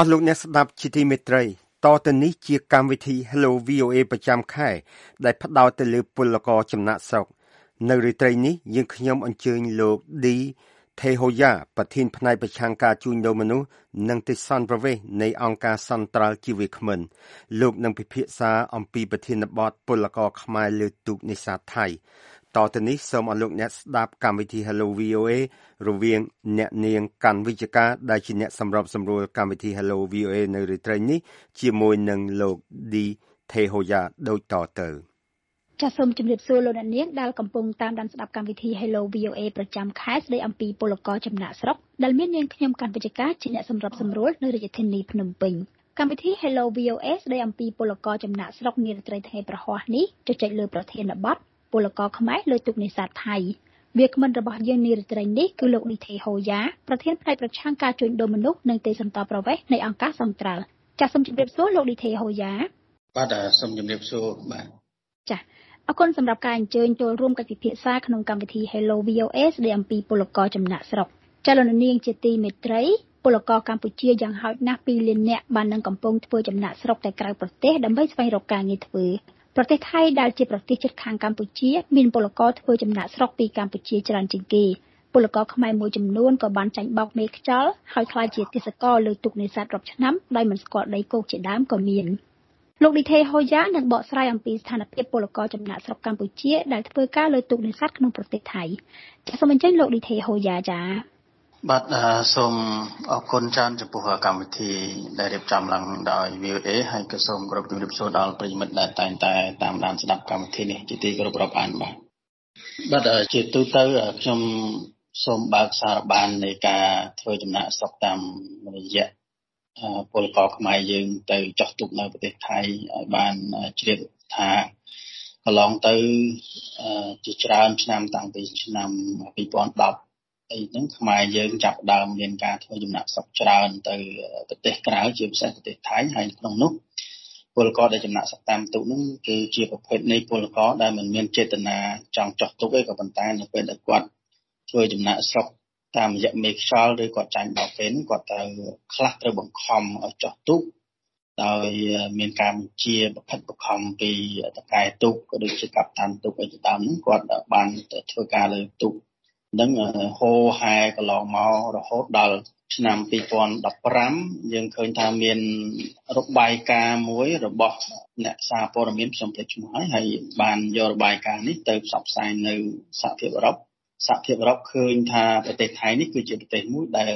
អស់លោកអ្នកស្ដាប់ជាទីមេត្រីតទៅនេះជាកម្មវិធី Hello VOA ប្រចាំខែដែលផ្ដោតទៅលើពលករចំណាក់ស្រុកនៅរាត្រីនេះយើងខ្ញុំអញ្ជើញលោកឌីថេហូយ៉ាប្រធានផ្នែកប្រឆាំងការជួញដូរមនុស្សនិងទិសន្តិប្រវេសនៃអង្គការសន្ត្រាល់ជីវគ្មិនលោកនឹងពិភាក្សាអំពីប្រធានបទពលករខ្មែរលើទូកនេសាទថៃ តទៅនេះសូមអរលោកអ្នកស្ដាប់កម្មវិធី Hello VOA រវាងអ្នកនាងកាន់វិជ្ជការដែលជាអ្នកសម្របសម្រួលកម្មវិធី Hello VOA នៅរាត្រីនេះជាមួយនឹងលោក D Thehoya ដូចតទៅចាសសូមជម្រាបសួរលោកអ្នកនាងដែលកំពុងតាមដានស្ដាប់កម្មវិធី Hello VOA ប្រចាំខែស្ដីអំពីពលករចំណាក់ស្រុកដែលមាននាងខ្ញុំកាន់វិជ្ជការជាអ្នកសម្របសម្រួលនៅរាជធានីភ្នំពេញកម្មវិធី Hello VOA ស្ដីអំពីពលករចំណាក់ស្រុកនារាត្រីថ្ងៃប្រហ័សនេះជជែកលើប្រធានបទ ពលករខ្មែរលើទូកនេសាទថៃវាគ្មិនរបស់យើងនារាត្រីនេះគឺលោកនីថេហូយ៉ាប្រធានផ្នែកប្រឆាំងការជួញដូរមនុស្សនិងទេសន្តប្រវេសនៃអង្គការសង្ត្រាល់ចាសសូមជម្រាបសួរលោកនីថេហូយ៉ាបាទសូមជម្រាបសួរបាទចាសអរគុណសម្រាប់ការអញ្ជើញចូលរួមកិច្ចពិភាក្សាក្នុងកម្មវិធី Hello VOA ស្ដីអំពីពលករចំណាក់ស្រុកចលនានាងជាទីមេត្រីពលករកម្ពុជាយ៉ាងហោចណាស់2លាននាក់បាននឹងកំពុងធ្វើចំណាក់ស្រុកទៅក្រៅប្រទេសដើម្បីស្វែងរកការងារធ្វើ ប្រទេសថៃដែលជាប្រទេសជិតខាងកម្ពុជា មានពលករធ្វើចំណាក់ស្រុកពីកម្ពុជាច្រើនជាងគេពលករខ្មែរមួយចំនួនក៏បានចាញ់បោកមេខ្យល់ហើយក្លាយជាទេសកលលើទូកនេសាទរាប់ឆ្នាំដោយមិនស្គាល់ដីគោកជាដើមក៏មានលោកឌីថេហូយ៉ានឹងបកស្រាយអំពីស្ថានភាពពលករចំណាក់ស្រុកកម្ពុជាដែលធ្វើការលើទូកនេសាទក្នុងប្រទេសថៃចាសសូមអញ្ជើញលោកឌីថេហូយ៉ាចា៎ បាទសូមអរគុណច្រើនចំពោះកម្មវិធីដែលរៀបចំឡើងដោយ VOA ហើយក៏សូមគោរពជំរាបសួរដល់ប្រិយមិត្តដែលតែងតែតាមដានស្ដាប់កម្មវិធីនេះជាទីគោរពរាប់អានបាទបាទជាទូទៅខ្ញុំសូមបើកសារបាននៃការធ្វើចំណាក់ស្រុកតាមរយៈពលករខ្មែរយើងទៅចោះទុកនៅប្រទេសថៃឲ្យបានជ្រាបថាកន្លងទៅជាច្រើនឆ្នាំតាំងពីឆ្នាំ2010 អីហ្នឹងខ្មែរយើងចាប់ដើមមានការធ្វើចំណាក់ស្រុកច្រើនទៅប្រទេសក្រៅជាពិសេសប្រទេសថៃហើយក្នុងនោះពលករដែលចំណាក់ស្រុកតាមទូកហ្នឹងគឺជាប្រភេទនៃពលករដែលមិនមានចេតនាចង់ចោះទុកទេក៏ប៉ុន្តែនៅពេលដែលគាត់ធ្វើចំណាក់ស្រុកតាមរយៈមេខ្យល់ឬគាត់ចាញ់បោកគេហ្នឹងគាត់ទៅខ្លះត្រូវបង្ខំឲ្យចោះទូកដោយមានការបញ្ជាបខិតបខំពីតកែទូកក៏ដូចជាកាប់តានទូកអីជាដើមហ្នឹងគាត់បានទៅធ្វើការលើទូក នឹងហូរហែកន្លងមករហូតដល់ឆ្នាំ2015យើងឃើញថាមានរបាយការណ៍មួយរបស់អ្នកសារព័ត៌មានខ្ញុំភ្លេចឈ្មោះហើយហើយបានយករបាយការណ៍នេះទៅផ្សព្វផ្សាយនៅសហភាពអឺរ៉ុបសហភាពអឺរ៉ុបឃើញថាប្រទេសថៃនេះគឺជាប្រទេសមួយដែល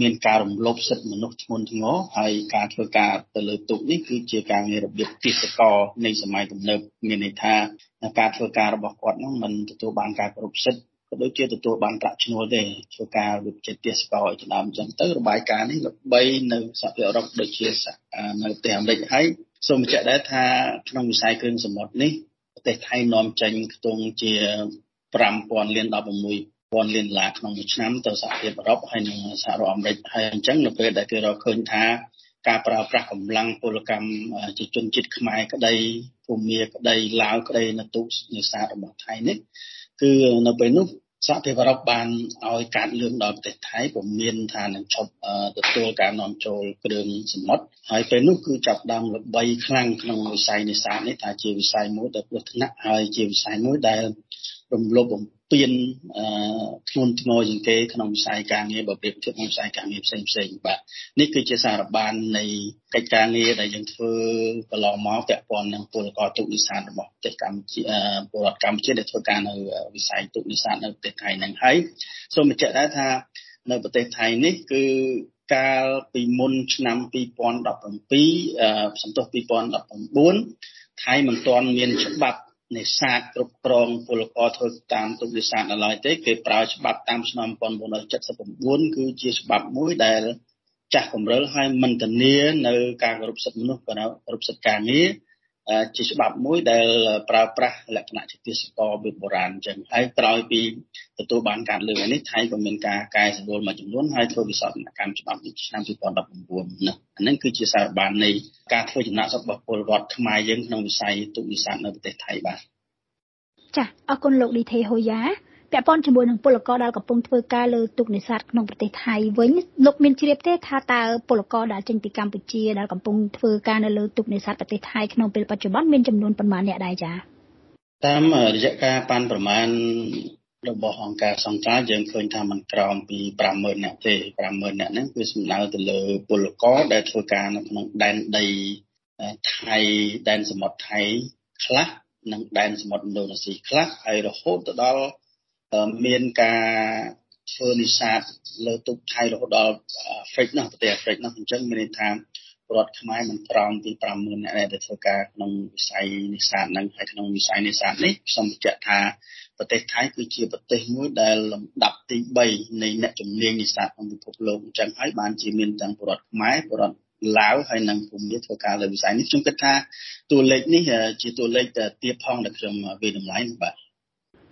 មានការរំលោភសិទ្ធិមនុស្សធ្ងន់ធ្ងរហើយការធ្វើការទៅលើទូកនេះគឺជាការងាររបៀបទេសកលនៃសម័យទំនើបមានន័យថាការធ្វើការរបស់គាត់នោះមិនទទួលបានការគោរពសិទ្ធិ ក៏ដូចជាទទួលបានប្រាក់ឈ្នួលទេធ្វើការវិចិត្រទេសកលជាដើមអញ្ចឹងទៅរបាយការណ៍នេះល្បីនៅសហភាពអឺរ៉ុបដូចជានៅប្រទេសអាមេរិកហើយសូមបញ្ជាក់ដែរថាក្នុងវិស័យគ្រឿងសមុទ្រនេះប្រទេសថៃនាំចេញខ្ទង់ជា5000លានដល់6000លានដុល្លារក្នុងមួយឆ្នាំទៅសហភាពអឺរ៉ុបហើយនិងសហរដ្ឋអាមេរិកហើយអញ្ចឹងនៅពេលដែលគេរកឃើញថាការប្រើប្រាស់កម្លាំងពលកម្មជាជនជាតិខ្មែរក្តីភូមាក្តីឡាវក្តីនៅទូកនេសាទរបស់ថៃនេះគឺនៅពេលនោះ សហភាពអឺរ៉ុបបានឲ្យកាត់លឿនដល់ប្រទេសថៃពុំមានថានឹងឈប់ទទួលការនាំចូលគ្រឿងសមុទ្រហើយពេលនោះគឺចាប់ដើមល្បីខ្លាំងក្នុងវិស័យនេសាទនេះថាជាវិស័យមួយដែលគ្រោះថ្នាក់ហើយជាវិស័យមួយដែល រំលោភបំពានអឺធ្ងន់ធ្ងរជាងគេក្នុងវិស័យការងារបើប្រៀបធៀបនឹងវិស័យការងារផ្សេងផ្សេងបាទនេះគឺជាសារបាននៃកិច្ចការងារដែលយើងធ្វើកន្លងមកពាក់ព័ន្ធនឹងពលករទូកនេសាទរបស់ប្រទេសកម្ពុជាពលរដ្ឋកម្ពុជាដែលធ្វើការនៅវិស័យទូកនេសាទនៅប្រទេសថៃហ្នឹងហើយសូមបញ្ជាក់ដែរថានៅប្រទេសថៃនេះគឺកាលពីមុនឆ្នាំ2017សន្ទុះ2019ថៃមិនទាន់មានច្បាប់ នេសាទគ្រប់គ្រងពលករធ្វើតាមទុកនេសាទនៅឡើយទេគេប្រើច្បាប់តាមឆ្នាំ1979គឺជាច្បាប់មួយដែល ចាស់កម្រិលហើយមិនធានានៅការគោរពសិទ្ធិមនុស្សក៏គោរពសិទ្ធិការងារ ជាច្បាប់មួយដែលប្រើប្រាស់លក្ខណៈជាទេសកលបែបបុរាណអញ្ចឹងហើយក្រោយពីទទួលបានការលើកនេះថៃក៏មានការកែសម្រួលមួយចំនួនហើយធ្វើវិសោធនកម្មច្បាប់នេះឆ្នាំ2019ណាអានឹងគឺជាសារបាននៃការធ្វើចំណាក់ស្រុករបស់ពលរដ្ឋខ្មែរយើងក្នុងវិស័យទូកនេសាទនៅប្រទេសថៃបាទចាអរគុណលោកឌីថេហូយ៉ា ពាក់ព័ន្ធជាមួយនឹងពលករដែលកំពុងធ្វើការលើទូកនេសាទក្នុងប្រទេសថៃវិញលោកមានជ្រាបទេថាតើពលករដែលចេញពីកម្ពុជាដែលកំពុងធ្វើការនៅលើទូកនេសាទប្រទេសថៃក្នុងពេលបច្ចុប្បន្នមានចំនួនប៉ុន្មានអ្នកដែរចា៎តាមរយៈការប៉ាន់ប្រមាណរបស់អង្គការសង្គ្រោះយើងឃើញថាมันក្រោមពី50000នាក់ទេ50000នាក់ហ្នឹងគឺសំដៅទៅលើពលករដែលធ្វើការនៅក្នុងដែនដីថៃដែនសមុទ្រថៃខ្លះនិងដែនសមុទ្រឥណ្ឌូនេស៊ីខ្លះហើយរហូតទៅដល់ មានការធ្វើនេសាទលើទូកថៃរហូតដល់អាហ្វ្រិកនោះប្រទេសអាហ្វ្រិកនោះអញ្ចឹងមានន័យថារដ្ឋខ្មែរមិនក្រោមពី50000នាក់ដែលធ្វើការក្នុងវិស័យនេសាទនឹងហើយក្នុងវិស័យនេសាទនេះខ្ញុំបញ្ជាក់ថាប្រទេសថៃគឺជាប្រទេសមួយដែលលំដាប់ទី3នៃអ្នកជំនាញនេសាទក្នុងពិភពលោកអញ្ចឹងហើយបានជាមានទាំងពលរដ្ឋខ្មែរពលរដ្ឋឡាវហើយនិងភូមិធ្វើការលើវិស័យនេះខ្ញុំគិតថាតួលេខនេះជាតួលេខទៀបផងដែលខ្ញុំវិតម្លៃបាទ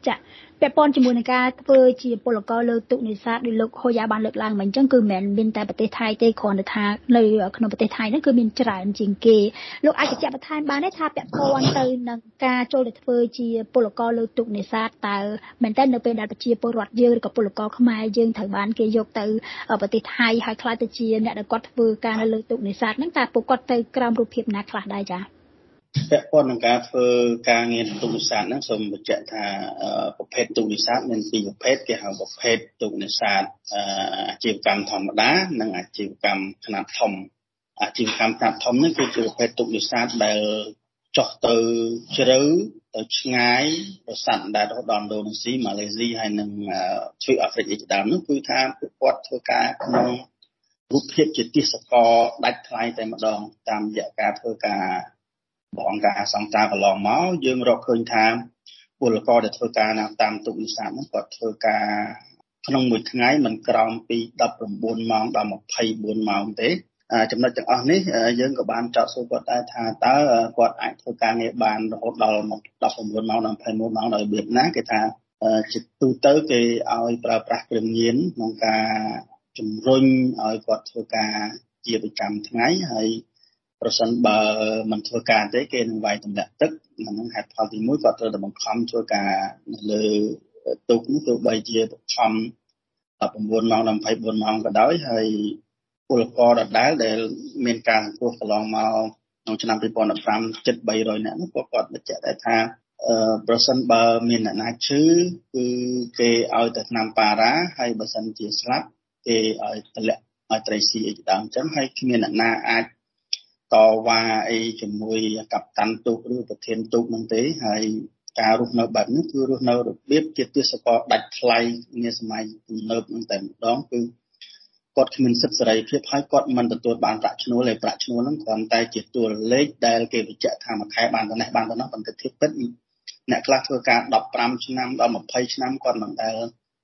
ចាពាក់ព័ន្ធជាមួយនឹងការធ្វើជាពលករលើទុកនេសាទដោយលោកហូយ៉ាបានលើកឡើងមកអញ្ចឹងគឺមិនមែនមានតែប្រទេសថៃទេគ្រាន់តែថានៅក្នុងប្រទេសថៃហ្នឹងគឺមានច្រើនជាងគេលោកអាចបញ្ជាក់បន្ថែមបានទេថាពាក់ព័ន្ធទៅនឹងការចូលទៅធ្វើជាពលករលើទុកនេសាទតើមែនតើនៅពេលដែលប្រជាពលរដ្ឋយើងឬក៏ពលករខ្មែរយើងត្រូវបានគេយកទៅប្រទេសថៃហើយខ្លាចទៅជាអ្នកដែលគាត់ធ្វើការនៅលើទុកនេសាទហ្នឹងតើពួកគាត់ទៅក្រោមរូបភាពណាខ្លះដែរចា៎ ពាក់ព័ន្ធនឹងការធ្វើការងារទូកនេសាទហ្នឹងសូមបញ្ជាក់ថាប្រភេទទូកនេសាទមានពីរប្រភេទគេហៅប្រភេទទូកនេសាទអាជីវកម្មធម្មតានិងអាជីវកម្មខ្នាតធំអាជីវកម្មខ្នាតធំនេះគឺជាប្រភេទទូកនេសាទដែលចុះទៅជ្រៅទៅឆ្ងាយប្រសាទដែលរហូតដល់ឥណ្ឌូនេស៊ីម៉ាឡេស៊ីហើយនិងទ្វីបអាហ្វ្រិកជាដើមនោះគឺថាពួកគាត់ធ្វើការក្នុងរូបភាពជាទេសកលដាច់ថ្លៃតែម្ដងតាមរយៈការធ្វើការ អង្គការសង្តាកន្លងមកយើងរកឃើញថាពលករដែលធ្វើការនៅតាមទូកនេសាទហ្នឹងគាត់ធ្វើការក្នុងមួយថ្ងៃមិនក្រោមពី19ម៉ោងដល់24ម៉ោងទេចំណុចទាំងអស់នេះយើងក៏បានចោទសួរគាត់ដែរថាតើគាត់អាចធ្វើការងារបានរហូតដល់19ម៉ោងដល់21ម៉ោងដោយរបៀបណាគេថាជាទូទៅគេឲ្យប្រើប្រាស់គ្រឿងញៀនក្នុងការជំរុញឲ្យគាត់ធ្វើការជាប្រចាំថ្ងៃហើយ ប្រសិនបើមិនធ្វើការទេគេនឹងវាយទម្លាក់ទឹកហ្នឹងហេតុផលទី1គាត់ត្រូវតែបង្ខំធ្វើការនៅលើទូកនោះទោះបីជាបង្ខំ19ម៉ោងដល់24ម៉ោងក៏ដោយហើយពលករដដែលដែលមានការសង្គ្រោះកន្លងមកក្នុងឆ្នាំ2015ជិត300នាក់នោះក៏គាត់បញ្ជាក់ដែរថាអឺប្រសិនបើមានអ្នកណាឈឺគឺគេឲ្យទៅថ្នាំប៉ារ៉ាហើយបើសិនជាស្លាប់គេឲ្យតម្លាក់ឲ្យត្រីស៊ីអីដើមអញ្ចឹងហើយគ្មានអ្នកណាអាច តវ៉ាអីជាមួយកាប់តាន់ទូកឬប្រធានទូកនឹងទេហើយការរស់នៅបែបនេះគឺរស់នៅរបៀបជាទេសកលដាច់ថ្លៃនាសម័យទំនើបនឹងតែម្ដងគឺគាត់គ្មានសិទ្ធិសេរីភាពហើយគាត់មិនទទួលបានប្រាក់ឈ្នួលទេប្រាក់ឈ្នួលហ្នឹងគ្រាន់តែជាតួលេខដែលគេបញ្ជាក់ថាមួយខែបានប៉ុណ្ណេះបានប៉ុណ្ណោះប៉ុន្តែធៀបពិតអ្នកខ្លះធ្វើការ15ឆ្នាំដល់20ឆ្នាំគាត់មិនដែល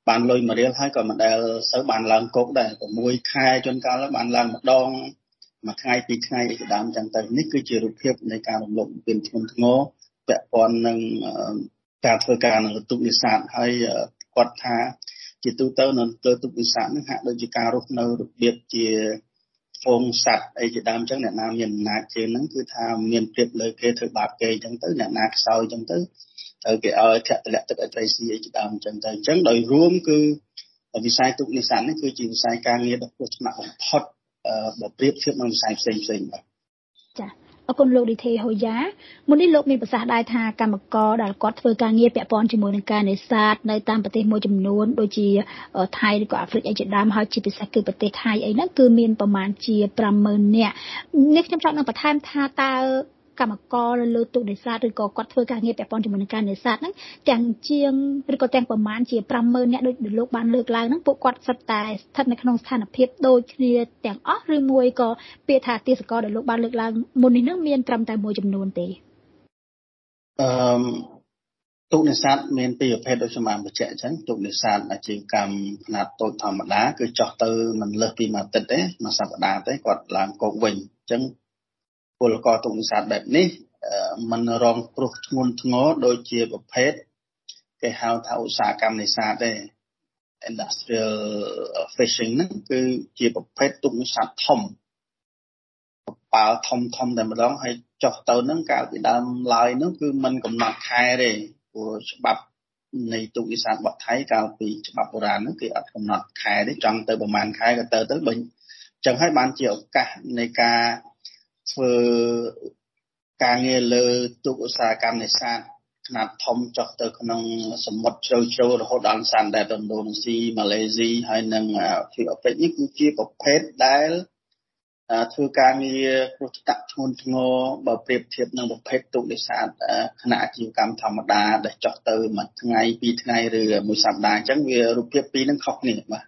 បានលុយមួយរៀលហើយក៏មិនដែលសូវបានឡើងគោកដែរ6ខែជួនកាលបានឡើងម្ដង មួយថ្ងៃពីរថ្ងៃអីជាដើមចឹងទៅនេះគឺជារូបភាពនៃការរំលោភបំពានធ្ងន់ធ្ងរពាក់ព័ន្ធនឹងការធ្វើការនៅទុកនេសាទហើយគាត់ថាជាទូទៅនៅលើទុកនេសាទនេះហាក់ដូចជាការរស់នៅរបៀបជាហ្វូងសัตว์អីជាដើមចឹងអ្នកណាមានអំណាចជាងហ្នឹងគឺថាមានភាពលើគេធ្វើបាបគេចឹងទៅអ្នកណាខ្សោយចឹងទៅត្រូវគេឲ្យធាក់តម្លាក់ទឹកឲ្យត្រីស៊ីអីជាដើមចឹងទៅអញ្ចឹងដោយរួមគឺវិស័យទុកនេសាទនេះគឺជាវិស័យការងារដ៏គ្រោះថ្នាក់បំផុត បើប្រៀបធៀបនឹងវិស័យផ្សេងផ្សេងបាទចាអរគុណលោកឌីថេហូយ៉ាមុននេះលោកមានប្រសាសន៍ដែរថាកម្មករដែលគាត់ធ្វើការងារពាក់ព័ន្ធជាមួយនឹងការនេសាទនៅតាមប្រទេសមួយចំនួនដូចជាថៃឬក៏អាហ្វ្រិកអីជាដើមហើយជាពិសេសគឺប្រទេសថៃអីហ្នឹងគឺមានប្រមាណជា50000នាក់នេះខ្ញុំចង់នឹងបន្ថែមថាតើ កម្មករនៅលើទូកនេសាទឬក៏គាត់ធ្វើការងារពាក់ព័ន្ធជាមួយនឹងការនេសាទហ្នឹងទាំងជាងឬក៏ទាំងប្រមាណជា50000នាក់ដូចលោកបានលើកឡើងហ្នឹងពួកគាត់សិតតែស្ថិតនៅក្នុងស្ថានភាពដូចគ្នាទាំងអស់ឬមួយក៏ពាក្យថាទេសកលដែលលោកបានលើកឡើងមុននេះហ្នឹងមានត្រឹមតែមួយចំនួនទេអឺទូកនេសាទមានពីរប្រភេទដូចខ្ញុំបានបញ្ជាក់អញ្ចឹងទូកនេសាទអាជីវកម្មខ្នាតតូចធម្មតាគឺចោះទៅមិនលើសពីមួយអាទិត្យទេមួយសប្តាហ៍ទេគាត់ឡើងគោកវិញអញ្ចឹង ពលករទុកនេសាទបែបនេះมันរងគ្រោះធ្ងន់ធ្ងរដូចជាប្រភេទគេហៅថាឧស្សាហកម្មនេសាទទេ industrial fishing ហ្នឹងគឺជាប្រភេទទុកនេសាទធំប៉ាល់ធំធំតែម្ដងហើយចុះទៅហ្នឹងកាលពីដើមឡើយហ្នឹងគឺมันកំណត់ខែទេព្រោះច្បាប់ នៃទូកនេសាទរបស់ថៃកាលពីច្បាប់បុរាណហ្នឹងគេអត់កំណត់ខែទេចង់ទៅប្រហែលខែក៏ទៅទៅបើអញ្ចឹងហើយបានជាឱកាសនៃការ ធ្វើការងារលើទូកឧស្សាហកម្មនេសាទខ្នាតធំចុះទៅក្នុងសមុទ្រជ្រៅជ្រៅរហូតដល់សានដែនឥណ្ឌូនេស៊ីម៉ាឡេស៊ីហើយនិងភាគអាហ្វ្រិកនេះគឺជាប្រភេទដែលធ្វើការងារគ្រោះថ្នាក់ធ្ងន់ធ្ងរបើប្រៀបធៀបនឹងប្រភេទទូកនេសាទគណៈអាជីវកម្មធម្មតាដែលចុះទៅមួយថ្ងៃពីរថ្ងៃឬមួយសប្តាហ៍អញ្ចឹងវារូបភាពពីរនឹងខុសគ្នាបាទ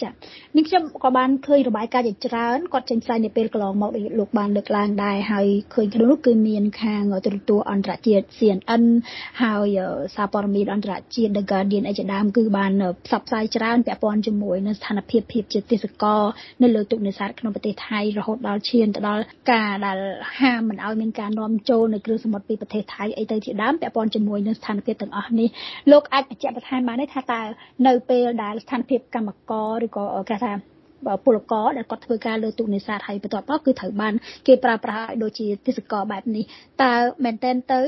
ចា៎នេះខ្ញុំក៏បានឃើញរបាយការណ៍ជាច្រើនគាត់ចេញផ្សាយនៅពេលកន្លងមកដូចលោកបានលើកឡើងដែរហើយឃើញក្នុងនោះគឺមានខាងទូរទស្សន៍អន្តរជាតិ CNN ហើយសារព័ត៌មានអន្តរជាតិ The Guardian អីជាដើមគឺបានផ្សព្វផ្សាយច្រើនពាក់ព័ន្ធជាមួយនឹងស្ថានភាពភាពជាទេសកលនៅលើទូកនេសាទក្នុងប្រទេសថៃរហូតដល់ឈានទៅដល់ការដែលហាមមិនឲ្យមានការនាំចូលនៅគ្រឿងសមុទ្រពីប្រទេសថៃអីទៅជាដើមពាក់ព័ន្ធជាមួយនឹងស្ថានភាពទាំងអស់នេះលោកអាចបញ្ជាក់បន្ថែមបានទេថាតើនៅពេលដែលស្ថានភាពកម្មករឬក៏គេថាពលករដែលគាត់ធ្វើការលើទូកនេសាទហើយបន្ទាប់មកគឺត្រូវបានគេប្រើប្រាស់ឲ្យដូចជាទេសកលបែបនេះតើមែនតែនទៅ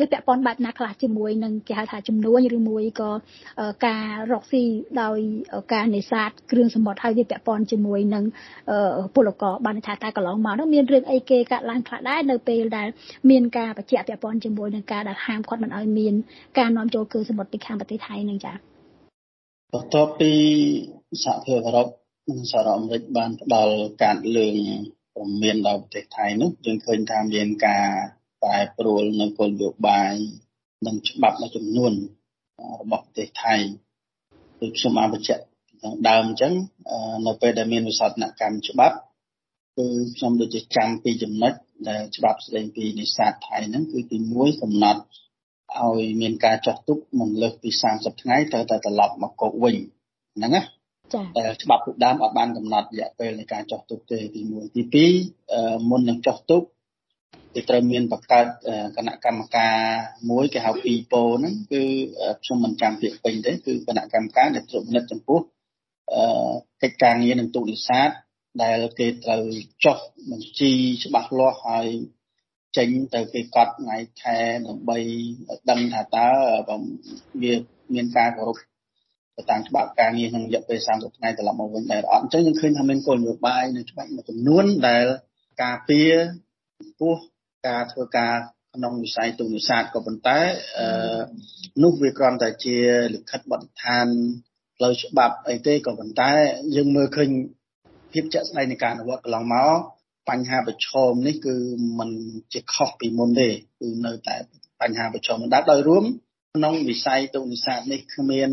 វាពាក់ព័ន្ធបែបណាខ្លះជាមួយនឹងគេហៅថាចំនួនឬមួយក៏ការរកស៊ីដោយការនេសាទគ្រឿងសមុទ្រហើយវាពាក់ព័ន្ធជាមួយនឹងពលករបានថាតែកន្លងមកនោះមានរឿងអីគេកាត់ឡើងខ្លះដែរនៅពេលដែលមានការបញ្ជាក់ពាក់ព័ន្ធជាមួយនឹងការដែលហាមគាត់មិនឲ្យមានការនាំចូលគ្រឿងសមុទ្រពីខាងប្រទេសថៃនឹងចា៎បន្ទាប់ពី សហភាពអឺរ៉ុបនិងសហរដ្ឋអាមេរិកបានផ្ដល់ការលើងព្រមានដល់ប្រទេសថៃនោះយើងឃើញថាមានការប្រែប្រួលនៅគោលនយោបាយនិងច្បាប់មួយចំនួនរបស់ប្រទេសថៃដូចខ្ញុំបានបញ្ជាក់ខាងដើមអញ្ចឹងនៅពេលដែលមានវិសោធនកម្មច្បាប់គឺខ្ញុំដូចជាចាំពីចំណុចដែលច្បាប់ស្តីពីនេសាទថៃហ្នឹងគឺទី1កំណត់ឲ្យមានការចោះទុកមិនលើសពី30ថ្ងៃត្រូវតែត្រឡប់មកកុកវិញហ្នឹងណាចា៎ តែច្បាប់ពីដើមអត់បានកំណត់រយៈពេលនៃការចោះទុកទេទី1ទី2មុននឹងចោះទុកគេត្រូវមានបង្កើតគណៈកម្មការមួយគេហៅពីពោហ្នឹងគឺខ្ញុំមិនចាំពាក្យពេញទេគឺគណៈកម្មការដែលត្រួតពិនិត្យចំពោះអឺកិច្ចការងារនឹងទូកនេសាទដែលគេត្រូវចុះបញ្ជីច្បាស់លាស់ហើយចេញទៅគេកត់ថ្ងៃខែដើម្បីដឹងថាតើវាមានការគោរព ទៅតាមច្បាប់ការងារក្នុងរយៈពេល30ថ្ងៃត្រឡប់មកវិញដែរអត់អញ្ចឹងយើងឃើញថាមានគោលនយោបាយនៅច្បាប់មួយចំនួនដែលការពារពោះការធ្វើការក្នុងវិស័យទូនេសាទក៏ប៉ុន្តែអឺនោះវាគ្រាន់តែជាលិខិតបទដ្ឋានផ្លូវច្បាប់អីទេក៏ប៉ុន្តែយើងមើលឃើញភាពជាក់ស្ដែងនៃការអនុវត្តកន្លងមកបញ្ហាប្រឈមនេះគឺมันជាខុសពីមុនទេគឺនៅតែបញ្ហាប្រឈមដែរដោយរួមក្នុងវិស័យទូនេសាទនេះគ្មាន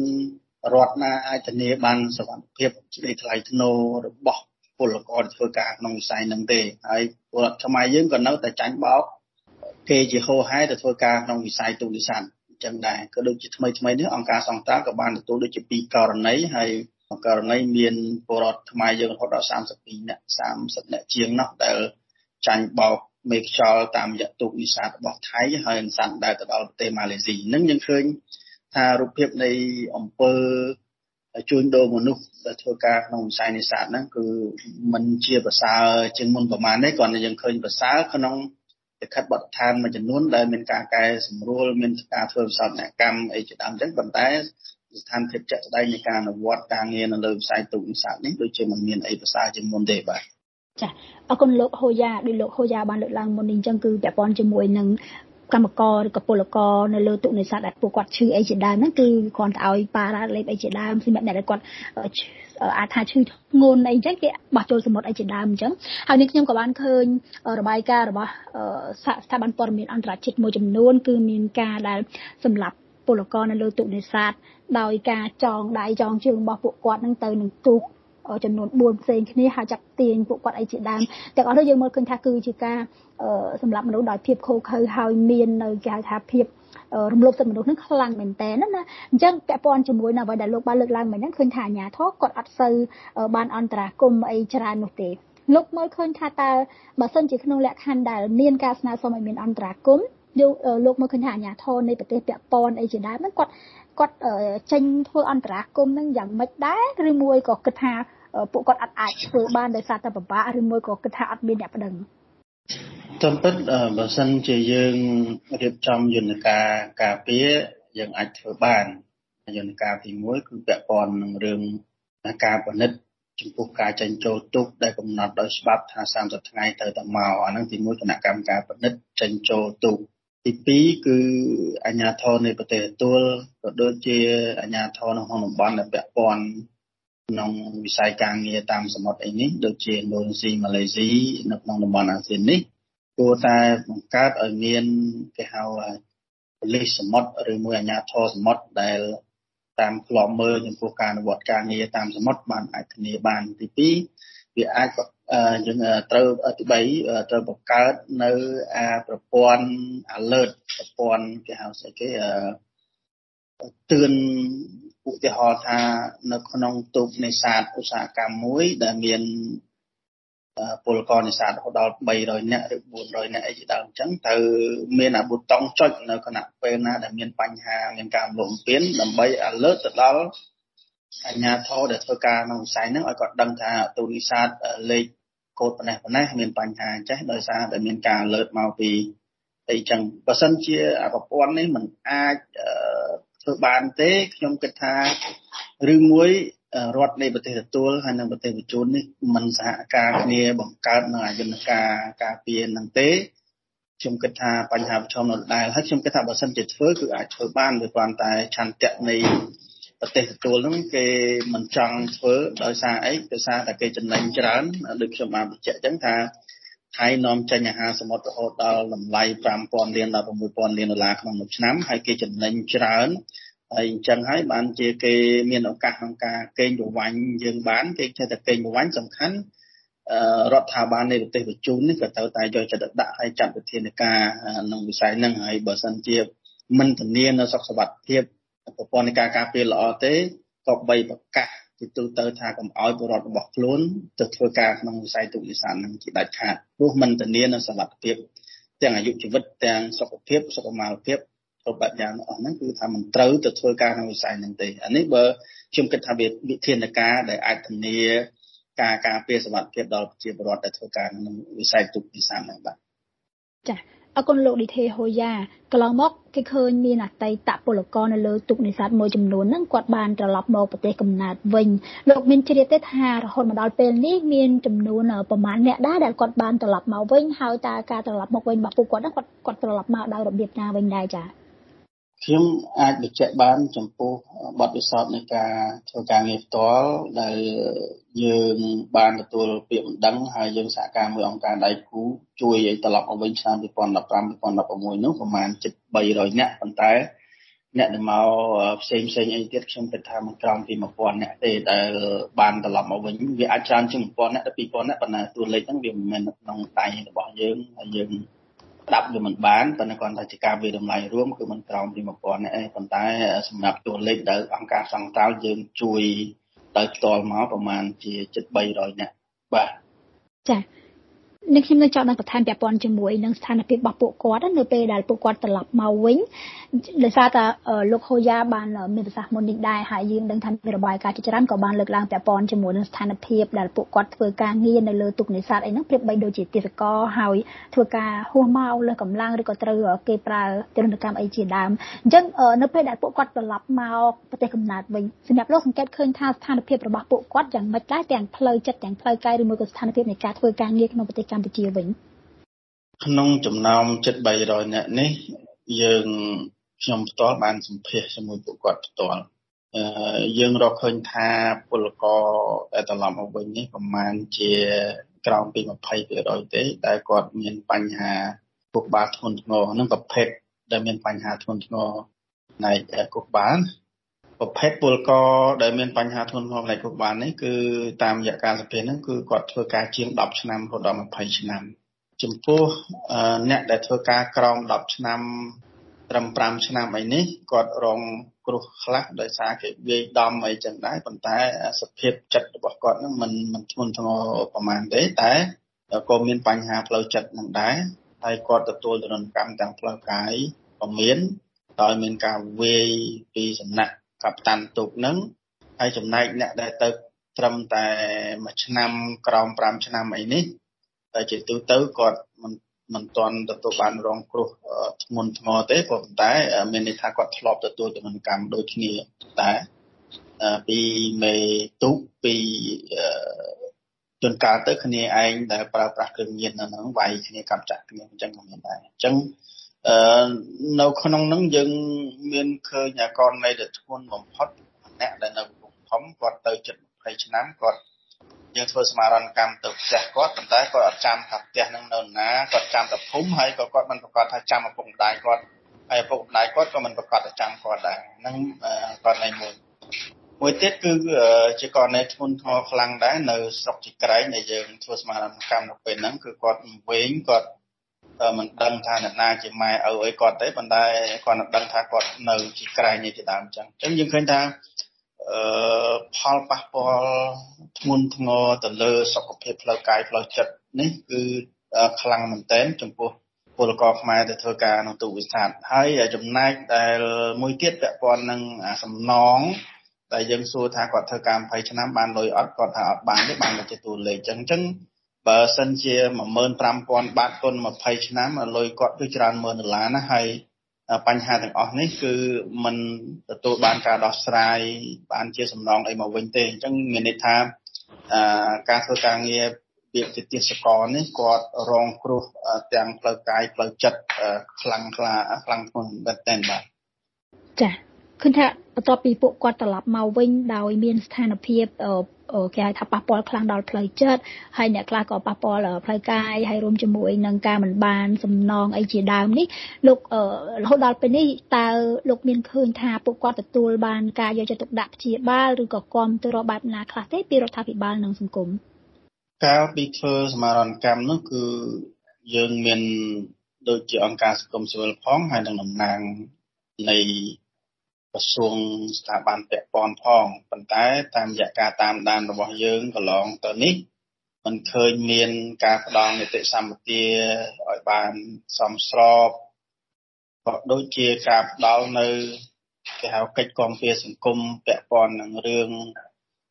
រដ្ឋណាអាចធានាបានសុវត្ថិភាពស្ដីថ្លៃថ្នូររបស់ពលករធ្វើការក្នុងវិស័យហ្នឹងទេហើយពលរដ្ឋខ្មែរយើងក៏នៅតែចាញ់បោកគេជាហោហែទៅធ្វើការក្នុងវិស័យទូរស័ព្ទអញ្ចឹងដែរក៏ដូចជាថ្មីថ្មីនេះអង្គការសង្តានក៏បានទទួលដូចជាពីរករណីហើយករណីមានពលរដ្ឋខ្មែរយើងរហូតដល់32នាក់30នាក់ជាងនោះដែលចាញ់បោកមេខ្យល់តាមរយៈទូកវិសាទរបស់ថៃហើយសាន់ដែលទៅដល់ប្រទេសម៉ាឡេស៊ីនឹងយើងឃើញ ថារូបភាពនៃអង្គើជួញដូរមនុស្សដែលធ្វើការក្នុងវិស័យនេសាទហ្នឹងគឺมันជាប្រសើរជាងមុនប្រហែលទេគ្រាន់តែយើងឃើញប្រសើរក្នុងលិខិតបទដ្ឋានមួយចំនួនដែលមានការកែសម្រួលមានការធ្វើវិសោធនកម្មអីជាដើមអញ្ចឹងប៉ុន្តែស្ថានភាពជាក់ស្ដែងនៃការអនុវត្តការងារនៅលើវិស័យទូកនេសាទនេះដូចជាមិនមានអីប្រសើរជាងមុនទេបាទចាអរគុណលោកហូយ៉ាដោយលោកហូយ៉ាបានលើកឡើងមុននេះអញ្ចឹងគឺពាក់ព័ន្ធជាមួយនឹង កម្មករឬក៏ពលករនៅលើទូកនេសាទដែលពួកគាត់ឈឺអីជាដើមហ្នឹងគឺគ្រាន់តែឲ្យប៉ារ៉ាលេបអីជាដើមសម្រាប់អ្នកដែលគាត់អាចថាឈឺធ្ងន់អីចឹងគេបោះចូលសមុទ្រអីជាដើមអញ្ចឹងហើយនេះខ្ញុំក៏បានឃើញរបាយការណ៍របស់ស្ថាប័នព័ត៌មានអន្តរជាតិមួយចំនួន គឺមានការដែលសម្រាប់ពលករនៅលើទូកនេសាទដោយការចងដៃចងជើងរបស់ពួកគាត់នឹងទៅនឹងទូក ចំនួន4ផ្សេងគ្នាហើយចាប់ទាញពួកគាត់អីជាដើមទាំងអស់នោះយើងមើលឃើញថាគឺជាការសម្រាប់មនុស្សដោយភាពខូខើហើយមាននៅគេហៅថាភាពរំលោភសិទ្ធិមនុស្សនឹងខ្លាំងមែនតើណាអញ្ចឹងពាក់ព័ន្ធជាមួយនឹងអ្វីដែលលោកបានលើកឡើងមិញហ្នឹងឃើញថាអាញាធរគាត់អត់សូវបានអន្តរាគមអីច្រើននោះទេលោកមើលឃើញថាតើបើសិនជាក្នុងលក្ខខណ្ឌដែលមានការស្នើសុំឲ្យមានអន្តរាគមយកលោកមើលឃើញថាអាញាធរនៃប្រទេសពាក់ព័ន្ធអីជាដើមហ្នឹងគាត់គាត់ចេញធ្វើអន្តរាគមនឹងយ៉ាងម៉េចដែរឬមួយក៏គិតថា ពួកគាត់អត់អាចធ្វើបានដោយសារតែពិបាកឬមួយក៏គិតថាអត់មានអ្នកប្តឹងតាមពិតបើសិនជាយើងរៀបចំយន្តការការពារយើងអាចធ្វើបានយន្តការទី1គឺពាក់ព័ន្ធនឹងរឿងការពិនិត្យចំពោះការចេញចូលទុកដែលកំណត់ដោយច្បាប់ថា30ថ្ងៃត្រូវតែមកអាហ្នឹងទី1គណៈកម្មការពិនិត្យចេញចូលទុកទី2គឺអាជ្ញាធរនៃប្រទេសទួលក៏ដូចជាអាជ្ញាធរនៅក្នុងតំបន់ដែលពាក់ព័ន្ធ ក្នុងវិស័យការងារតាមសមុទ្រអីនេះដូចជាឥណ្ឌូនេស៊ីម៉ាឡេស៊ីនៅក្នុងតំបន់អាស៊ាននេះគួរតែបង្កើតឲ្យមានគេហៅប៉ូលីសសមុទ្រឬមួយអាជ្ញាធរសមុទ្រដែលតាមក្លំមើលចំពោះការអនុវត្តការងារតាមសមុទ្របានអាចធានាបានទី2វាអាចយើងត្រូវទី3ត្រូវបង្កើតនៅអាប្រព័ន្ធ alert ប្រព័ន្ធគេហៅស្អីគេអឺទឿន ឧទាហរណ៍ថានៅក្នុងទូកនេសាទឧស្សាហកម្មមួយដែលមានពលករនេសាទរហូតដល់300នាក់ឬ400នាក់អីជាដើមអញ្ចឹងទៅមានអាប៊ូតុងចុចនៅគណៈពេលណាដែលមានបញ្ហាមានការលំពៀនដើម្បី alert ទៅដល់អាជ្ញាធរដែលធ្វើការក្នុងវិស័យហ្នឹងឲ្យគាត់ដឹងថាទូនេសាទលេខកូដប៉ុណ្ណេះប៉ុណ្ណេះមានបញ្ហាចេះដោយសារតែមានការ alert មកពីអីចឹងបើសិនជាប្រព័ន្ធនេះมันអាច ធ្វើបានទេខ្ញុំគិតថាឬមួយរដ្ឋនៃប្រទេសទទួលហើយនិងប្រទេសបញ្ជូននេះមិនសហការគ្នាបង្កើតនៅអាយន្តការការពារនឹងទេខ្ញុំគិតថាបញ្ហាប្រឈមនៅដែលហើយខ្ញុំគិតថាបើសិនជាធ្វើគឺអាចធ្វើបានដោយគ្រាន់តែឆន្ទៈនៃប្រទេសទទួលហ្នឹងគេមិនចង់ធ្វើដោយសារអីដោយសារតែគេចំណេញច្រើនដូចខ្ញុំបានបញ្ជាក់អញ្ចឹងថា ថៃនាំចេញអាហារសមុទ្ររហូតដល់តម្លៃ5000លានដល់6000លានដុល្លារក្នុងមួយឆ្នាំហើយគេចំណេញច្រើនហើយអញ្ចឹងហើយបានជាគេមានឱកាសក្នុងការកេងប្រវ័ញ្ចយើងបានគេចេះតែកេងប្រវ័ញ្ចសំខាន់រដ្ឋាភិបាលនៃប្រទេសបញ្ជូននេះក៏ត្រូវតែយកចិត្តដាក់ឲ្យចាត់វិធានការក្នុងវិស័យហ្នឹងហើយបើសិនជាមិនធានានៅសុខសុវត្ថិភាពប្រព័ន្ធនៃការការពារល្អទេក៏បីប្រកាស ទីទូទៅថាកុំឲ្យពលរដ្ឋរបស់ខ្លួនទៅធ្វើការក្នុងវិស័យទូកនេសាទនឹងជាដាច់ខាតព្រោះមិនធានានៅសុវត្ថិភាពទាំងអាយុជីវិតទាំងសុខភាពសុខុមាលភាពគ្រប់បែបយ៉ាងអស់ហ្នឹងគឺថាមិនត្រូវទៅធ្វើការក្នុងវិស័យហ្នឹងទេអានេះបើខ្ញុំគិតថាវាវិធានការដែលអាចធានាការការពារសុវត្ថិភាពដល់ប្រជាពលរដ្ឋដែលធ្វើការក្នុងវិស័យទូកនេសាទហ្នឹងបាទចា៎ អគុណលោកឌីថេហូយ៉ាកន្លងមកគេឃើញមានអតីតពលករនៅលើទូកនេសាទមួយចំនួនហ្នឹងគាត់បានត្រឡប់មកប្រទេសកំណើតវិញលោកមានជ្រាបទេថារហូតមកដល់ពេលនេះមានចំនួនប្រមាណអ្នកដែរដែលគាត់បានត្រឡប់មកវិញហើយតើការត្រឡប់មកវិញរបស់ពួកគាត់ហ្នឹងគាត់គាត់ត្រឡប់មកដោយរបៀបណាវិញដែរចា៎ ខ្ញុំអាចបញ្ជាក់បាន ចំពោះបទពិសោធន៍នៃការធ្វើការងារផ្ទាល់ដែលយើងបានទទួលពាក្យបណ្ដឹងហើយយើងសហការមួយអង្គការដៃគូជួយឲ្យត្រឡប់មកវិញឆ្នាំ2015 2016នោះប្រហែលជិត300នាក់ប៉ុន្តែអ្នកដែលមកផ្សេងផ្សេងអីទៀតខ្ញុំគិតថាមិនក្រោមពី1000នាក់ទេដែលបានត្រឡប់មកវិញវាអាចច្រើនជាង1000នាក់ដល់2000នាក់ប៉ុន្តែតួលេខហ្នឹងវាមិនមែនក្នុងដៃរបស់យើងហើយយើង ស្ដាប់វាមិនបានប៉ុន្តែគាត់ថាជាការវិតម្លៃរួមគឺមិនក្រោមពី1000នាក់ទេប៉ុន្តែសម្រាប់តួលេខដែលអង្គការសង្តាល់យើងជួយដោយផ្ទាល់មកប្រហែលជាជិត300នាក់បាទចា៎ នឹងខ្ញុំនៅចង់នឹងបន្ថែមពាក់ព័ន្ធជាមួយនឹងស្ថានភាពរបស់ពួកគាត់នៅពេលដែលពួកគាត់ត្រឡប់មកវិញដោយសារតែលោកហូយ៉ាបានមានប្រសាសន៍មុននេះដែរហើយយើងដឹងថាមានរបាយការណ៍ជាច្រើនក៏បានលើកឡើងពាក់ព័ន្ធជាមួយនឹងស្ថានភាពដែលពួកគាត់ធ្វើការងារនៅលើទូកនេសាទអីហ្នឹងប្រៀបបីដូចជាទេសកលហើយធ្វើការហួសមកលើកម្លាំងឬក៏ត្រូវគេប្រើទរណកម្មអីជាដើមអញ្ចឹងនៅពេលដែលពួកគាត់ត្រឡប់មកប្រទេសកំណើតវិញសម្រាប់លោកសង្កេតឃើញថាស្ថានភាពរបស់ពួកគាត់យ៉ាងម៉េចដែរទាំងផ្លូវចិត្តទាំងផ្លូវកាយឬមួយក៏ស្ថានភាពនៃការធ្វើការងារក្នុងប្រទេសកម្ពុជាវិញក្នុងចំណោមជិត300នាក់នេះយើងខ្ញុំផ្ទាល់បានសម្ភាសជាមួយពួកគាត់ផ្ទាល់យើងរកឃើញថាពលករដែលត្រឡប់មកវិញនេះប្រហែលជាក្រោមពី20%ទេដែលគាត់មានបញ្ហាពុកបាលធ្ងន់ធ្ងរនឹងប្រភេទដែលមានបញ្ហាធ្ងន់ធ្ងរផ្នែកគុកបាល ប្រភេទពលករដែលមានបញ្ហាធ្ងន់ធ្ងរផ្នែកគុកបាលនេះគឺតាមរយៈការសភាហ្នឹងគឺគាត់ធ្វើការជាង10ឆ្នាំរហូតដល់20ឆ្នាំចំពោះអ្នកដែលធ្វើការក្រោម10ឆ្នាំត្រឹម5ឆ្នាំអីនេះគាត់រងគ្រោះខ្លះដោយសារគេវាយដំអីចឹងដែរប៉ុន្តែសភាពចិត្តរបស់គាត់នឹងមិនមិនធ្ងន់ធ្ងរប្រហែលទេតែក៏មានបញ្ហាផ្លូវចិត្តនឹងដែរហើយគាត់ទទួលទរណកម្មទាំងផ្លូវកាយក៏មានដោយមានការវាយពីសំណាក់ កັບតាន់ទូកនឹងហើយចំណែកអ្នកដែលទៅត្រឹមតែមួយឆ្នាំក្រោម5ឆ្នាំអីនេះតែជាទូទៅគាត់មិនមិនទាន់ទទួលបានរងគ្រោះធ្ងន់ធ្ងរទេក៏ប៉ុន្តែ មានន័យថាគាត់ធ្លាប់ទទួលទម្ងន់កម្មដូចគ្នាតែពីមេទុពីជួនកាលទៅគ្នាឯងដែលប្រើប្រាស់គ្រឿងញៀននៅហ្នឹងវាយគ្នាកាប់ចាក់គ្នាអញ្ចឹងក៏មានដែរអញ្ចឹង អឺនៅក្នុងហ្នឹងយើងមានឃើញករណីដែលធ្ងន់បំផុតម្នាក់ដែលនៅកំពង់ធំគាត់ទៅជិត20ឆ្នាំគាត់យើងធ្វើសមារណកម្មទៅផ្ទះគាត់ប៉ុន្តែគាត់អត់ចាំថាផ្ទះហ្នឹងនៅណាគាត់ចាំតែភូមិហើយក៏គាត់មិនប្រកាសថាចាំឪពុកម្ដាយគាត់ហើយឪពុកម្ដាយគាត់ក៏មិនប្រកាសថាចាំគាត់ដែរហ្នឹងករណីមួយមួយទៀតគឺជាករណីធ្ងន់ធ្ងរខ្លាំងដែរនៅស្រុកជីក្រែងដែលយើងធ្វើសមារណកម្មនៅពេលហ្នឹងគឺគាត់វែងគាត់ មិនដឹងថាអ្នកណាជាម៉ែឪអីគាត់ទេប៉ុន្តែគាត់នឹងដឹងថាគាត់នៅជីក្រែងនេះជាដើមអញ្ចឹងអញ្ចឹងយើងឃើញថាអឺផលប៉ះពាល់ធ្ងន់ធ្ងរទៅលើសុខភាពផ្លូវកាយផ្លូវចិត្តនេះគឺខ្លាំងមែនទែនចំពោះពលករខ្មែរទៅធ្វើការក្នុងទូវិស័យហើយចំណែកដែលមួយទៀតពាក់ព័ន្ធនឹងសំណងតែយើងសួរថាគាត់ធ្វើការ20ឆ្នាំបានលុយអត់គាត់ថាអត់បានទេបានតែជាតួលេខអញ្ចឹងអញ្ចឹង បើសិនជា15000បាតគុណ20ឆ្នាំលុយគាត់គឺច្រើនម៉ឺនដុល្លារណាហើយបញ្ហាទាំងអស់នេះគឺมันទទួលបានការដោះស្រាយបានជាសំណងអីមកវិញទេអញ្ចឹងមានន័យថាការធ្វើការងារពាក្យជាទេសកលនេះគាត់រងគ្រោះទាំងផ្លូវកាយផ្លូវចិត្តខ្លាំងខ្លាខ្លាំងធ្ងន់មែនទែនបាទចា ឃើញថាបន្ទាប់ពីពួកគាត់ត្រឡប់មកវិញដោយមានស្ថានភាពគេហៅថាប៉ះពាល់ខ្លាំងដល់ផ្លូវចិត្តហើយអ្នកខ្លះក៏ប៉ះពាល់ផ្លូវកាយហើយរួមជាមួយនឹងការមិនបានសំណងអីជាដើមនេះលោករហូតដល់ពេលនេះតើលោកមានឃើញថាពួកគាត់ទទួលបានការយកចិត្តទុកដាក់ព្យាបាលឬក៏គាំទ្របែបណាខ្លះទេពីរដ្ឋាភិបាលនិងសង្គមកាលពីធ្វើសមារណកម្មនោះគឺយើងមានដូចជាអង្គការសង្គមស៊ីវិលផងហើយនឹងតំណាងនៃ ក្រសួងស្ថាប័នពាក់ព័ន្ធផងប៉ុន្តែតាមរយៈការតាមដានរបស់យើងកន្លងទៅនេះมันឃើញមានការផ្ដល់នីតិសម្បទាឲ្យបានសមស្របក៏ដូចជាការផ្ដល់នៅគេហៅកិច្ចគាំពារសង្គមពាក់ព័ន្ធនឹងរឿង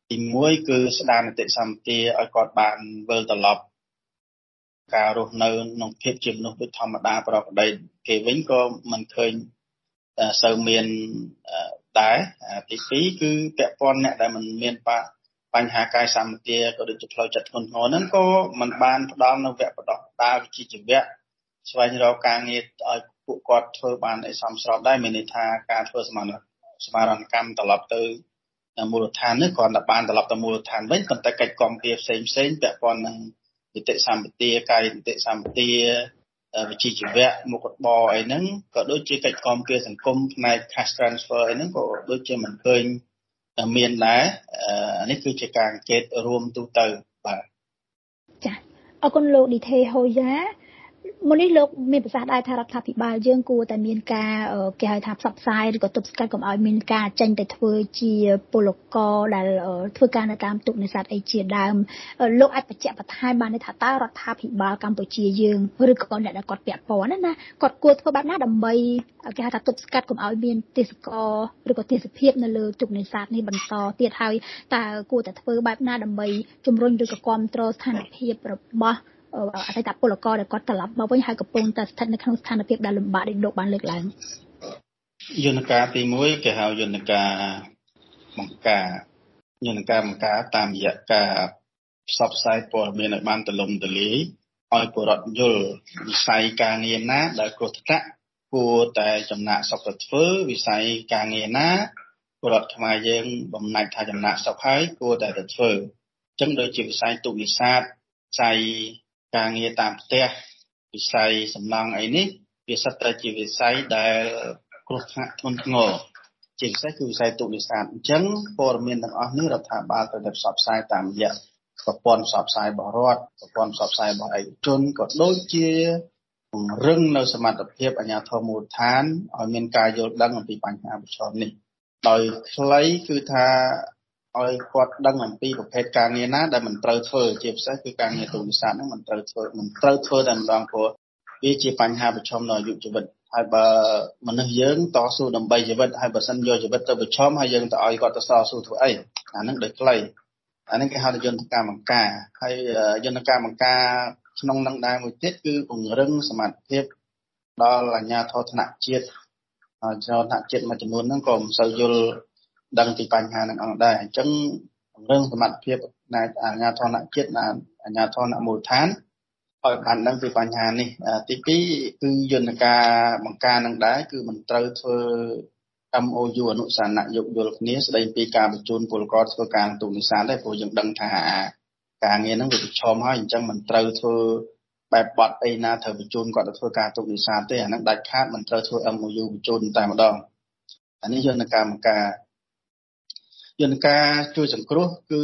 ទី1គឺស្ដារនីតិសម្បទាឲ្យគាត់បានវិលត្រឡប់ការរស់នៅក្នុងភាពជាមនុស្សដូចធម្មតាប្រកបដីគេវិញក៏មិនឃើញ សូវមានដែរទី2គឺពាក់ព័ន្ធអ្នកដែលមិនមានបញ្ហាកាយសម្បទាក៏ដូចជាផ្លូវចិត្តធ្ងន់ធ្ងរហ្នឹងក៏มันបានផ្ដល់នៅវគ្គបដិដាវិជ្ជាជីវៈស្វែងរកការងារឲ្យពួកគាត់ធ្វើបានឲ្យសមស្របដែរមានន័យថាការធ្វើសមារសមារណកម្មត្រឡប់ទៅមូលដ្ឋាននេះគ្រាន់តែបានត្រឡប់ទៅមូលដ្ឋានវិញប៉ុន្តែកិច្ចគាំពារផ្សេងផ្សេងពាក់ព័ន្ធនឹងនីតិសម្បទាកាយនីតិសម្បទា វិជ្ជាជីវៈមុខរបរអីហ្នឹងក៏ដូចជាកិច្ចគាំពារសង្គមផ្នែក cash transfer អីហ្នឹងក៏ដូចជាមិនឃើញមានដែរនេះគឺជាការអង្កេតរួមទូទៅបាទចាអរគុណលោកឌីថេហូយ៉ា មុននេះលោកមានប្រសាសន៍ដែរថារដ្ឋាភិបាលយើងគួរតែមានការគេហៅថាផ្សព្វផ្សាយឬក៏ទប់ស្កាត់កុំឲ្យមានការចេញទៅធ្វើជាពលករដែលធ្វើការនៅតាមទូកនេសាទអីជាដើមលោកអាចបញ្ជាក់បន្ថែមបានទេថាតើរដ្ឋាភិបាលកម្ពុជាយើងឬក៏អ្នកដែលគាត់ពាក់ព័ន្ធណាគាត់គួរធ្វើបែបណាដើម្បីគេហៅថាទប់ស្កាត់កុំឲ្យមានទេសកលឬក៏ទេសភាពនៅលើទូកនេសាទនេះបន្តទៀតហើយតើគួរតែធ្វើបែបណាដើម្បីជំរុញឬក៏គ្រប់គ្រងស្ថានភាពរបស់ អតីតពលករដែលគាត់ត្រឡប់មកវិញហើយកំពុងតែស្ថិតនៅក្នុងស្ថានភាពដែលលំបាកដែលលោកបានលើកឡើងយន្តការទី1គេហៅយន្តការបង្ការយន្តការបង្ការតាមរយៈការផ្សព្វផ្សាយព័ត៌មានឲ្យបានទូលំទូលាយឲ្យពលរដ្ឋយល់វិស័យការងារណាដែលគ្រោះថ្នាក់គួរតែចំណាក់ស្រុកទៅធ្វើវិស័យការងារណាពលរដ្ឋខ្មែរយើងបំណាច់ថាចំណាក់ស្រុកហើយគួរតែទៅធ្វើអញ្ចឹងដូចជាវិស័យទូកនេសាទវិស័យ ការងារតាមផ្ទះវិស័យសំណង់អីនេះវាសិតតែជាវិស័យដែលគ្រោះថ្នាក់ធ្ងន់ធ្ងរជាពិសេសគឺវិស័យទូកនេសាទអញ្ចឹងព័ត៌មានទាំងអស់នេះរដ្ឋាភិបាលត្រូវតែផ្សព្វផ្សាយតាមរយៈប្រព័ន្ធផ្សព្វផ្សាយរបស់រដ្ឋប្រព័ន្ធផ្សព្វផ្សាយរបស់ឯកជនក៏ដូចជាពង្រឹងនៅសមត្ថភាពអាជ្ញាធរមូលដ្ឋានឲ្យមានការយល់ដឹងអំពីបញ្ហាប្រឈមនេះដោយខ្លីគឺថា ឲ្យគាត់ដឹងអំពីប្រភេទការងារណាដែលមិនត្រូវធ្វើជាពិសេសគឺការងារទូរស័ព្ទហ្នឹងមិនត្រូវធ្វើមិនត្រូវធ្វើតែម្ដងព្រោះវាជាបញ្ហាប្រឈមនៅអាយុជីវិតហើយបើមនុស្សយើងតស៊ូដើម្បីជីវិតហើយបើសិនយកជីវិតទៅប្រឈមហើយយើងទៅឲ្យគាត់ទៅតស៊ូធ្វើអីអាហ្នឹងដូចខ្លីអាហ្នឹងគេហៅថាយន្តការបង្ការហើយយន្តការបង្ការក្នុងនឹងដែរមួយទៀតគឺពង្រឹងសមត្ថភាពដល់អាជ្ញាធរថ្នាក់ជាតិអាជ្ញាធរថ្នាក់ជាតិមួយចំនួនហ្នឹងក៏មិនសូវយល់ ដឹងពីបញ្ហាហ្នឹងអង្គដែរអញ្ចឹងពង្រឹងសមត្ថភាពនៃអាជ្ញាធរថ្នាក់ជាតិនិងអាជ្ញាធរថ្នាក់មូលដ្ឋានឲ្យបានដឹងពីបញ្ហានេះទី2គឺយន្តការបង្ការនឹងដែរគឺមិនត្រូវធ្វើ MOU អនុសាសនៈយោគយល់គ្នាស្ដីពីការបញ្ជូនពលករធ្វើការទូនេសាទដែរព្រោះយើងដឹងថាការងារហ្នឹងវាប្រឈមហើយអញ្ចឹងមិនត្រូវធ្វើបែបបត់អីណាត្រូវបញ្ជូនគាត់ទៅធ្វើការទូនេសាទទេអាហ្នឹងដាច់ខាតមិនត្រូវធ្វើ MOU បញ្ជូនតែម្ដងអានេះយន្តការបង្ការ យន្តការជួយសង្គ្រោះគឺ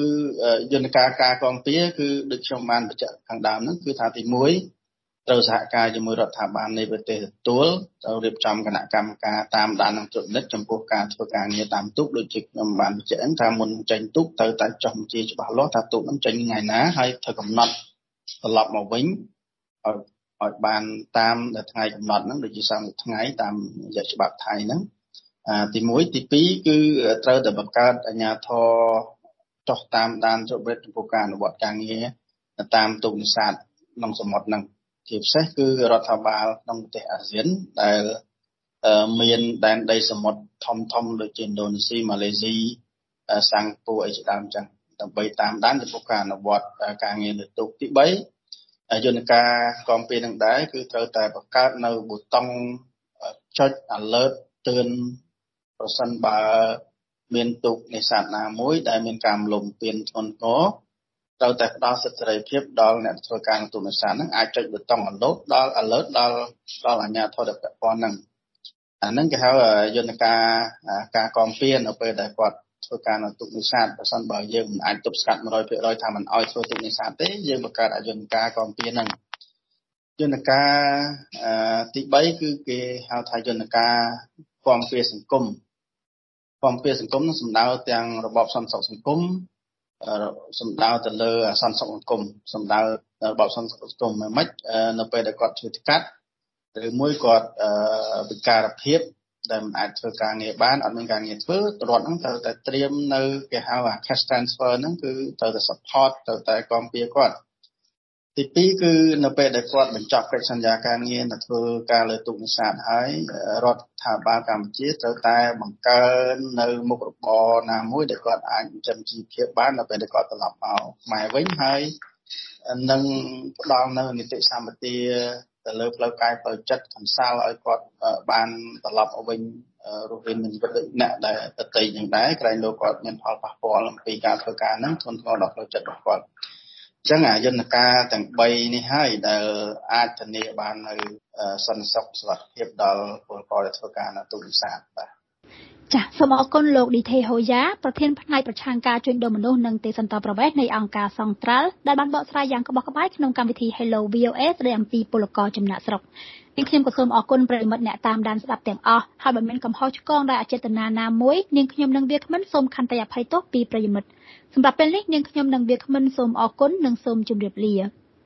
យន្តការការកងទាគឺដូចខ្ញុំបានបញ្ជាក់ខាងដើមហ្នឹងគឺថាទី1ត្រូវសហការជាមួយរដ្ឋាភិបាលនៃប្រទេសទទួលត្រូវរៀបចំគណៈកម្មការតាមដាននិងត្រួតពិនិត្យចំពោះការធ្វើការងារតាមទូកដូចជាខ្ញុំបានបញ្ជាក់ថាមុនចេញទូកត្រូវតែចុះបញ្ជីច្បាស់លាស់ថាទូកហ្នឹងចេញថ្ងៃណាហើយត្រូវកំណត់ត្រឡប់មកវិញឲ្យឲ្យបានតាមថ្ងៃកំណត់ហ្នឹងដូចជា30ថ្ងៃតាមរយៈច្បាប់ថៃហ្នឹង ទី1ទី2គឺត្រូវតែបង្កើតអាជ្ញាធរចោះតាមដានជបិតចំពោះការអនុវត្តការងារតាមទូកនេសាទក្នុងសមុទ្រនឹងជាពិសេសគឺរដ្ឋាភិបាលក្នុងប្រទេសអាស៊ានដែលមានដែនដីសមុទ្រធំធំដូចជាឥណ្ឌូនេស៊ីម៉ាឡេស៊ីសិង្ហបុរីអីជាដើមចឹងដើម្បីតាមដានចំពោះការអនុវត្តការងារលើទូកទី3យន្តការកងពីនឹងដែរគឺត្រូវតែបង្កើតនៅប៊ូតុងចុច alert ទឿន ប្រសិនបើមានទូកនេសាទណាមួយដែលមានការលំពៀនធ្ងន់ធ្ងរត្រូវតែផ្ដល់សិទ្ធិសេរីភាពដល់អ្នកធ្វើការក្នុងទូកនេសាទហ្នឹងអាចចុចប៊ូតុង alert ដល់ alert ដល់ដល់អាជ្ញាធរដែលពាក់ព័ន្ធហ្នឹងអាហ្នឹងគេហៅយន្តការការកងពៀននៅពេលដែលគាត់ធ្វើការនៅទូកនេសាទបើសិនបើយើងមិនអាចទប់ស្កាត់100%ថាមិនអោយធ្វើទូកនេសាទទេយើងបង្កើតយន្តការកងពៀនហ្នឹងយន្តការទី3គឺគេហៅថាយន្តការគាំពៀសង្គម គាំពៀសង្គមនឹងសំដៅទាំងរបបសន្តិសុខសង្គមសំដៅទៅលើសន្តិសុខសង្គមសំដៅរបបសន្តិសុខសង្គមមិនម៉េចនៅពេលដែលគាត់ជួយកាត់ឬមួយគាត់វិការភាពដែលមិនអាចធ្វើការងារបានអត់មានការងារធ្វើរដ្ឋហ្នឹងត្រូវតែត្រៀមនៅគេហៅអា cash transfer ហ្នឹងគឺត្រូវតែ support ត្រូវតែគាំពៀគាត់ ទី2គឺនៅពេលដែលគាត់បញ្ចប់កិច្ចសន្យាការងារទៅធ្វើការលើទូកនេសាទហើយរដ្ឋាភិបាលកម្ពុជាត្រូវតែបង្កើននៅមុខរបរណាមួយដែលគាត់អាចចិញ្ចឹមជីវភាពបាននៅពេលដែលគាត់ត្រឡប់មកខ្មែរវិញហើយនឹងផ្ដល់នៅនីតិសម្បទាទៅលើផ្លូវកាយផ្លូវចិត្តកំសាលឲ្យគាត់បានត្រឡប់មកវិញរស់រានមានជីវិតដូចអ្នកដែលតន្ត្រីយ៉ាងដែរក្រែងលោកគាត់មានផលប៉ះពាល់អំពីការធ្វើការហ្នឹងធ្ងន់ធ្ងរដល់ផ្លូវចិត្តរបស់គាត់ ចឹងអាយន្តការទាំង3នេះហើយដែលអាចធានាបាននៅសន្តិសុខសុវត្ថិភាពដល់ពលករដែលធ្វើការនៅទូនេសាទបាទចាសសូមអរគុណលោកឌីថេហូយ៉ាប្រធានផ្នែកប្រឆាំងការជួញដូរមនុស្សនិងទេសន្តរប្រវេសនៃអង្គការសង្ត្រាល់ដែលបានបកស្រាយយ៉ាងក្បោះក្បាយក្នុងកម្មវិធី Hello VOA ស្ដីអំពីពលករចំណាក់ស្រុក នាងខ្ញុំក៏សូមអរគុណប្រិយមិត្តអ្នកតាមដានស្ដាប់ទាំងអស់ហើយបើមានកំហុសឆ្គងដោយអចេតនាណាមួយនាងខ្ញុំនិងវាគ្មិនសូមខន្តីអភ័យទោសពីប្រិយមិត្តសម្រាប់ពេលនេះនាងខ្ញុំនិងវាគ្មិនសូមអរគុណនិងសូមជម្រាបលា